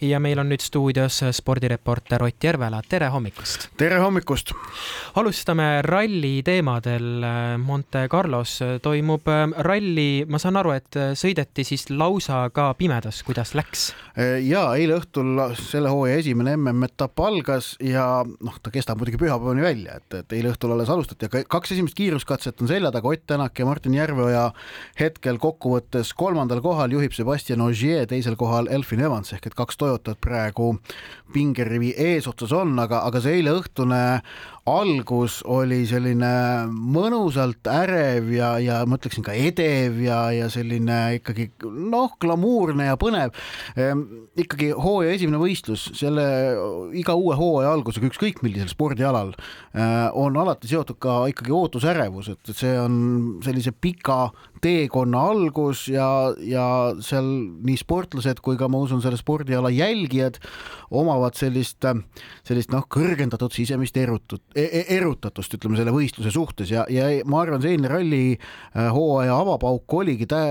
ja meil on nüüd stuudios spordireporter Ott Järvela, tere hommikust! tere hommikust! alustame ralli teemadel. Monte Carlos toimub ralli, ma saan aru, et sõideti siis lausa ka pimedas, kuidas läks? ja eile õhtul selle hooaja esimene MM-etapp algas ja noh, ta kestab muidugi pühapäevani välja, et, et eile õhtul alles alustati, aga kaks esimest kiiruskatset on selja taga, Ott Tänak ja Martin Järveoja hetkel kokkuvõttes kolmandal kohal juhib Sebastian Ogier, teisel kohal Elfin Evans ehk et kaks Toyotat praegu pingerivi eesotsas on, aga, aga see eileõhtune algus oli selline mõnusalt ärev ja, ja ma ütleksin ka edev ja, ja selline ikkagi noh, glamuurne ja põnev ehm,. ikkagi hooaja esimene võistlus, selle iga uue hooaja algusega, ükskõik millisel spordialal eh, on alati seotud ka ikkagi ootusärevus, et see on sellise pika teekonna algus ja, ja seal nii sportlased kui ka ma usun, selle spordiala jälgijad omavad sellist, sellist noh, kõrgendatud sisemist erutut, e-, e-, erutatust, ütleme selle võistluse suhtes ja, ja ma arvan, see eilne ralli äh, hooaja avapauk oligi tä-,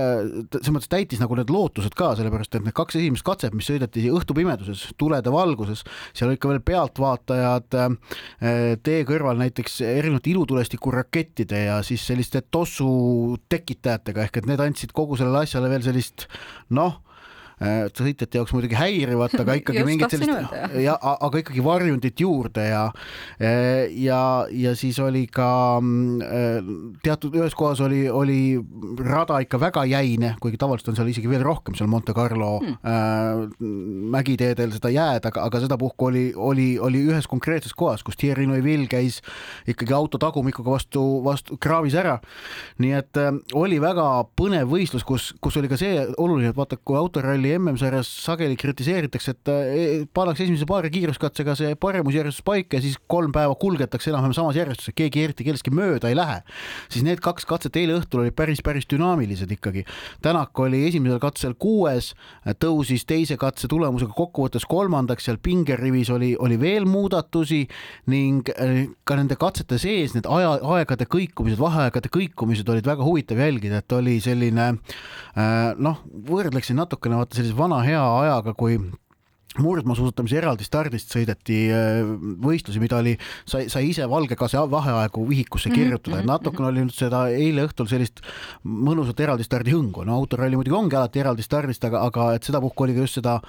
selles mõttes täitis nagu need lootused ka, sellepärast et need kaks esimest katset, mis sõideti õhtupimeduses, tulede valguses, seal olid ka veel pealtvaatajad äh, tee kõrval näiteks erinevate ilutulestiku rakettide ja siis selliste tossu tekitajatega ehk et need andsid kogu sellele asjale veel sellist noh Äh, sõitjate jaoks muidugi häirivat, aga ikkagi mingit sellist ja aga ikkagi varjundit juurde ja ja, ja siis oli ka mm, teatud ühes kohas oli, oli rada ikka väga jäine, kuigi tavaliselt on seal isegi veel rohkem seal Monte Carlo hmm. äh, mägiteedel seda jääd, aga, aga sedapuhku oli, oli, oli ühes konkreetses kohas, kus Thierry Neuville käis ikkagi auto tagumikuga vastu, vastu kraavis ära. nii et äh, oli väga põnev võistlus, kus, kus oli ka see oluline, et vaata, kui autoralli jalgpalli MM-sarjas sageli kritiseeritakse, et e, pannakse esimese paari kiiruskatsega see paremusjärjestus paika ja siis kolm päeva kulgetakse enam-vähem samas järjestuses, keegi eriti kellestki mööda ei lähe. siis need kaks katset eile õhtul olid päris, päris dünaamilised ikkagi. Tänak oli esimesel katsel kuues, tõusis teise katse tulemusega kokkuvõttes kolmandaks, seal pingerivis oli, oli veel muudatusi ning e, ka nende katsete sees need aja, aegade kõikumised, vaheaegade kõikumised olid väga huvitav jälgida, et oli selline e, noh, võrdleksin natukene vaata sellise vana hea ajaga, kui murdmaasuusatamise eraldi stardist sõideti äh, võistlusi, mida oli, sai, sai ise valgekase vaheaegu vihikusse mhm, kirjutada mm, -hmm. natukene oli nüüd seda eile õhtul sellist mõnusat eraldi stardi hõngu, no autoralli muidugi ongi alati eraldi stardist, aga, aga et sedapuhku oli ka just seda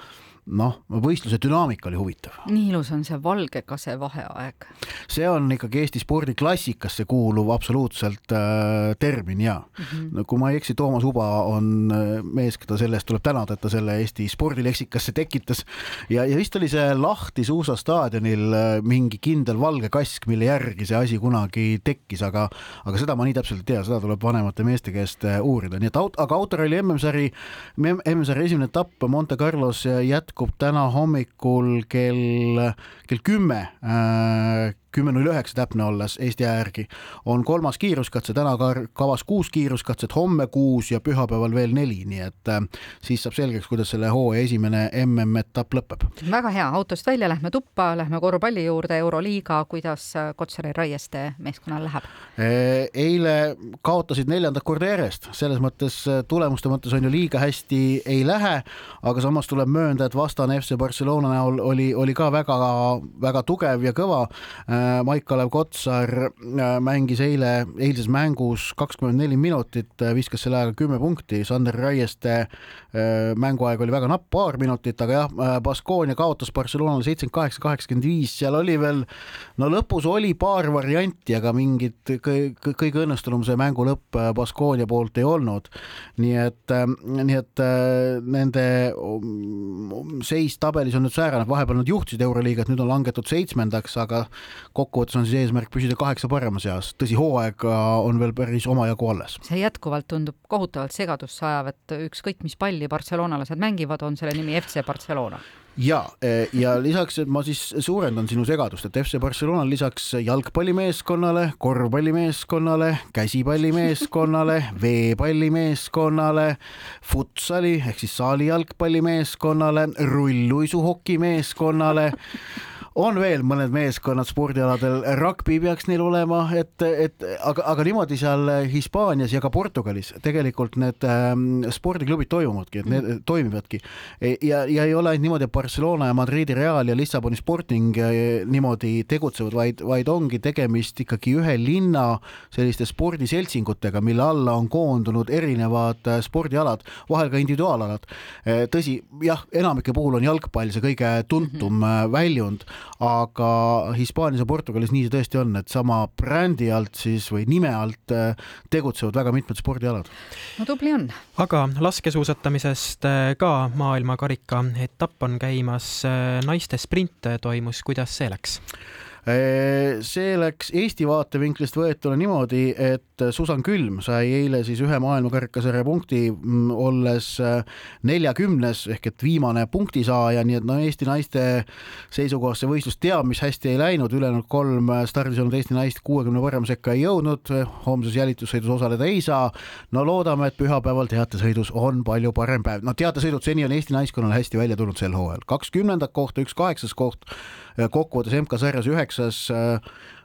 noh, võistluse dünaamika oli huvitav. nii ilus on see valgekase vaheaeg. see on ikkagi Eesti spordiklassikasse kuuluv absoluutselt äh, termin ja mm -hmm. no, kui ma ei eksi, Toomas Uba on äh, mees, keda selle eest tuleb tänada, et ta selle Eesti spordileksikasse tekitas ja, ja vist oli see Lahti suusastaadionil äh, mingi kindel valge kask, mille järgi see asi kunagi tekkis, aga aga seda ma nii täpselt ei tea, seda tuleb vanemate meeste käest äh, uurida, nii et aut-, aga autoralli MM-sari, MM-sari esimene etapp Monte Carlos jätkub jätkub täna hommikul kell, kell kümme äh, kümme null üheksa täpne olles Eesti aja järgi, on kolmas kiiruskatse, täna ka kavas kuus kiiruskatset, homme kuus ja pühapäeval veel neli, nii et äh, siis saab selgeks, kuidas selle hooaja esimene MM-etapp lõpeb. väga hea, autost välja lähme tuppa, lähme korvpalli juurde, Euroliiga, kuidas äh, Kotsari Raieste meeskonnal läheb? Äh, eile kaotasid neljandat korda järjest, selles mõttes tulemuste mõttes on ju liiga hästi ei lähe, aga samas tuleb möönda, et vastane FC Barcelona näol oli, oli ka väga-väga tugev ja kõva Maik-Kalev Kotsar äh, mängis eile, eilses mängus kakskümmend neli minutit, äh, viskas selle ajaga kümme punkti, Sander Raieste mänguaeg oli väga napp, paar minutit, aga jah, Baskonia kaotas Barcelonale seitsekümmend kaheksa, kaheksakümmend viis, seal oli veel, no lõpus oli paar varianti, aga mingit kõige õnnestunum see mängu lõpp Baskonia poolt ei olnud. nii et, nii et nende um, seis tabelis on nüüd säärane, vahepeal nad juhtisid Euroliigat, nüüd on langetud seitsmendaks, aga kokkuvõttes on siis eesmärk püsida kaheksa parema seas, tõsi, hooaeg on veel päris omajagu alles. see jätkuvalt tundub kohutavalt segadusse ajav, et ükskõik, mis palli barcelonalased mängivad, on selle nimi FC Barcelona ja, e, ja lisaks ma siis suurendan sinu segadust, et FC Barcelona lisaks jalgpallimeeskonnale, korvpallimeeskonnale, käsipallimeeskonnale, veepallimeeskonnale, futsali ehk siis saali jalgpallimeeskonnale, rulluisuhokimeeskonnale on veel mõned meeskonnad spordialadel, rugby peaks neil olema, et, et aga, aga niimoodi seal Hispaanias ja ka Portugalis tegelikult need ähm, spordiklubid toimuvadki, et need mm. toimivadki. ja, ja ei ole ainult niimoodi, et Barcelona ja Madridi Real ja Lissaboni Sporting äh, niimoodi tegutsevad, vaid, vaid ongi tegemist ikkagi ühe linna selliste spordiseltsingutega, mille alla on koondunud erinevad äh, spordialad, vahel ka individuaalalad. Äh, tõsi, jah, enamike puhul on jalgpall see kõige tuntum mm -hmm. väljund, aga Hispaanias ja Portugalis nii see tõesti on, et sama brändi alt siis või nime alt tegutsevad väga mitmed spordialad. no tubli on. aga laskesuusatamisest ka maailmakarika etapp on käimas, naiste sprint toimus, kuidas see läks? See läks Eesti vaatevinklist võetuna niimoodi, et Susan Külm sai eile siis ühe maailmakarikasarja punkti, mm, olles äh, neljakümnes ehk et viimane punktisaaja, nii et no Eesti naiste seisukohast see võistlus teab, mis hästi ei läinud, ülejäänud kolm stardis olnud Eesti naist kuuekümne parema sekka ei jõudnud, homses jälitussõidus osaleda ei saa. no loodame, et pühapäeval teatesõidus on palju parem päev, no teatesõidud seni on Eesti naiskonnale hästi välja tulnud sel hooajal, kakskümnendat kohta, üks kaheksas koht kokkuvõttes MK-sarjas üheksas äh,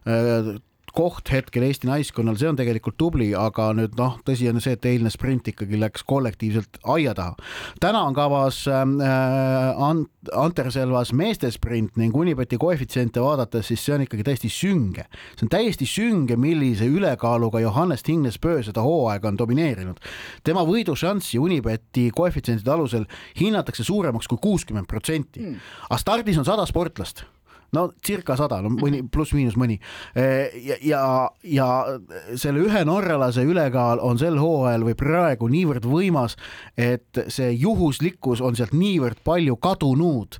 äh, koht hetkel Eesti naiskonnal, see on tegelikult tubli, aga nüüd noh, tõsi on see, et eilne sprint ikkagi läks kollektiivselt aia taha. täna on kavas äh, Ant-, Anterselvas meeste sprint ning Unibeti koefitsiente vaadates, siis see on ikkagi täiesti sünge. see on täiesti sünge, millise ülekaaluga Johannes Tingnes-Pöö seda hooaega on domineerinud. tema võidušanssi Unibeti koefitsientide alusel hinnatakse suuremaks kui kuuskümmend protsenti, hmm. aga stardis on sada sportlast no circa sada, no mõni pluss-miinus mõni. ja, ja, ja selle ühe norralase ülekaal on sel hooajal või praegu niivõrd võimas, et see juhuslikkus on sealt niivõrd palju kadunud,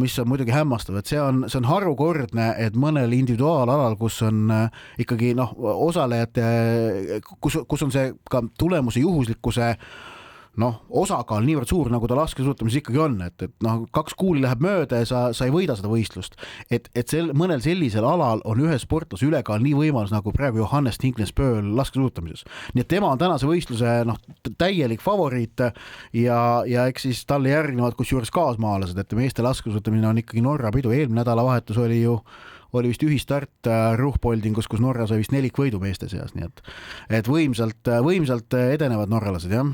mis on muidugi hämmastav, et see on, see on harukordne, et mõnel individuaalalal, kus on ikkagi noh, osalejate, kus, kus on see ka tulemuse juhuslikkuse noh, osakaal niivõrd suur, nagu ta laskesuusatamises ikkagi on, et, et noh, kaks kuuli läheb mööda ja sa, sa ei võida seda võistlust. et, et sel, mõnel sellisel alal on ühe sportlase ülekaal nii võimalus nagu praegu Johannes Tinknes-Pööl laskesuusatamises. nii et tema on tänase võistluse noh, täielik favoriit ja, ja eks siis talle järgnevad kusjuures kaasmaalased, et meeste laskesuusatamine on ikkagi Norra pidu, eelmine nädalavahetus oli ju oli vist ühistart äh, Ruhpoldingus, kus Norra sai vist nelikvõidu meeste seas, nii et et võimsalt, võimsalt edenevad norralased, jah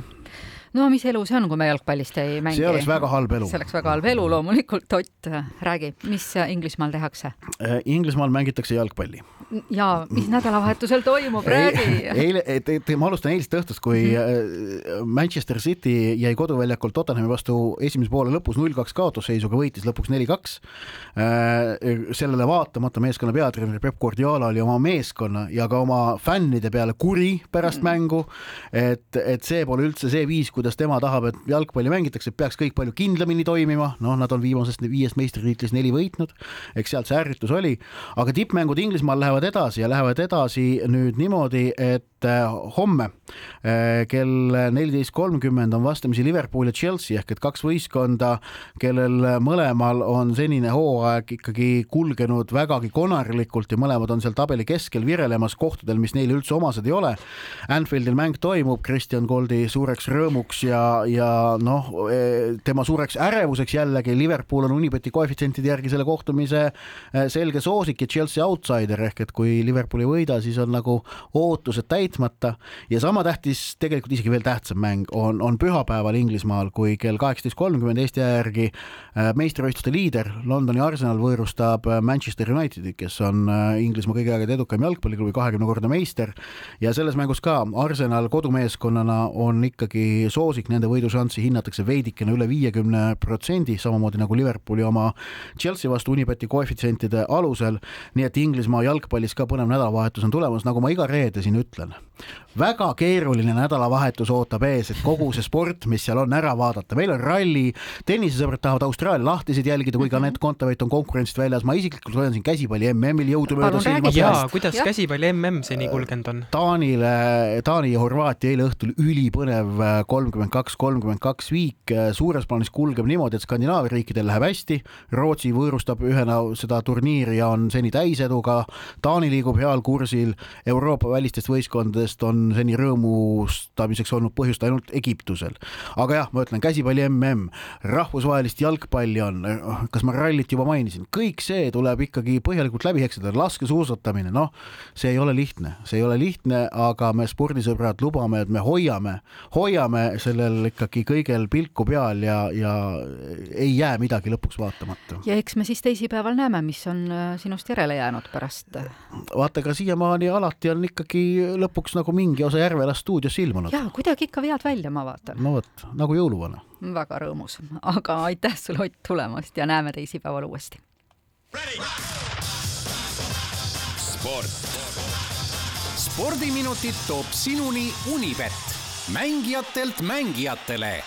no mis elu see on, kui me jalgpallist ei mängi? see oleks väga halb elu. see oleks väga halb elu loomulikult, Ott, räägi, mis Inglismaal tehakse? Äh, Inglismaal mängitakse jalgpalli. Ja mis nädalavahetusel toimub, räägi. eile, ma alustan eilsest õhtust, kui mm. Manchester City jäi koduväljakult Tottenhami vastu esimese poole lõpus null-kaks kaotusseisuga, võitis lõpuks neli-kaks. Äh, sellele vaatamata meeskonna peatreener Peep Guardiola oli oma meeskonna ja ka oma fännide peale kuri pärast mm mängu. et, et see pole üldse see viis, kuidas tema tahab, et jalgpalli mängitakse, peaks kõik palju kindlamini toimima, noh, nad on viimasest viiest meistritiitlist neli võitnud, eks sealt see ärritus oli, aga tippmängud Inglismaal lähevad lähevad edasi ja lähevad edasi nüüd niimoodi, et äh, homme äh, kell neliteist kolmkümmend on vastamisi Liverpool ja Chelsea ehk et kaks võistkonda, kellel mõlemal on senine hooaeg ikkagi kulgenud vägagi konarlikult ja mõlemad on seal tabeli keskel virelemas kohtadel, mis neile üldse omased ei ole. Anfieldil mäng toimub Kristjan Goldi suureks rõõmuks ja, ja noh, e, tema suureks ärevuseks jällegi Liverpool on Unibeti koefitsientide järgi selle kohtumise e, selge soosik ja Chelsea outsider ehk et et kui Liverpool ei võida, siis on nagu ootused täitmata. Ja sama tähtis, tegelikult isegi veel tähtsam mäng on, on pühapäeval Inglismaal, kui kell kaheksateist kolmkümmend Eesti aja järgi äh, meistrivõistluste liider Londoni Arsenal võõrustab äh, Manchester Unitedi, kes on äh, Inglismaa kõigi aegade edukam jalgpalliklubi, kahekümnekordne meister. Ja selles mängus ka Arsenal kodumeeskonnana on ikkagi soosik, nende võidušanssi hinnatakse veidikene üle viiekümne protsendi, samamoodi nagu Liverpooli oma Chelsea vastu Unibeti koefitsientide alusel, nii et Inglismaa jalgpalli jalgpallis ka põnev nädalavahetus on tulemas, nagu ma iga reede siin ütlen. time. Väga keeruline nädalavahetus ootab ees, et kogu see sport, mis seal on, ära vaadata, meil on ralli, tennisesõbrad tahavad Austraalia lahtisid jälgida, kui ka Anett Kontaveit on konkurentsist väljas, ma isiklikult hoian siin käsipalli MM-il jõudumööda silma jaa, kuidas ja. käsipalli MM seni kulgenud on? Taanile, Taani ja Horvaatia eile õhtul ülipõnev kolmkümmend kaks, kolmkümmend kaks viik, suures plaanis kulgeb niimoodi, et Skandinaavia riikidel läheb hästi, Rootsi võõrustab ühena seda turniiri ja on seni täiseduga, Taani liigub heal kursil, Euroopa välistest võistkondadest sellest on seni rõõmustamiseks olnud põhjust ainult Egiptusel. aga jah, ma ütlen, käsipalli mm, rahvusvahelist jalgpalli on, kas ma rallit juba mainisin, kõik see tuleb ikkagi põhjalikult läbi heksida, laskesuusatamine, noh, see ei ole lihtne, see ei ole lihtne, aga me spordisõbrad lubame, et me hoiame, hoiame sellel ikkagi kõigel pilku peal ja, ja ei jää midagi lõpuks vaatamata. ja eks me siis teisipäeval näeme, mis on äh, sinust järele jäänud pärast. vaata, aga siiamaani alati on ikkagi lõpuks nagu mingi osa Järvela stuudiosse ilmunud. jaa, kuidagi ikka vead välja, ma vaatan. no vot, nagu jõuluvana. väga rõõmus, aga aitäh sulle, Ott, tulemast ja näeme teisipäeval uuesti. sport. spordiminutid toob sinuni Unibet, mängijatelt mängijatele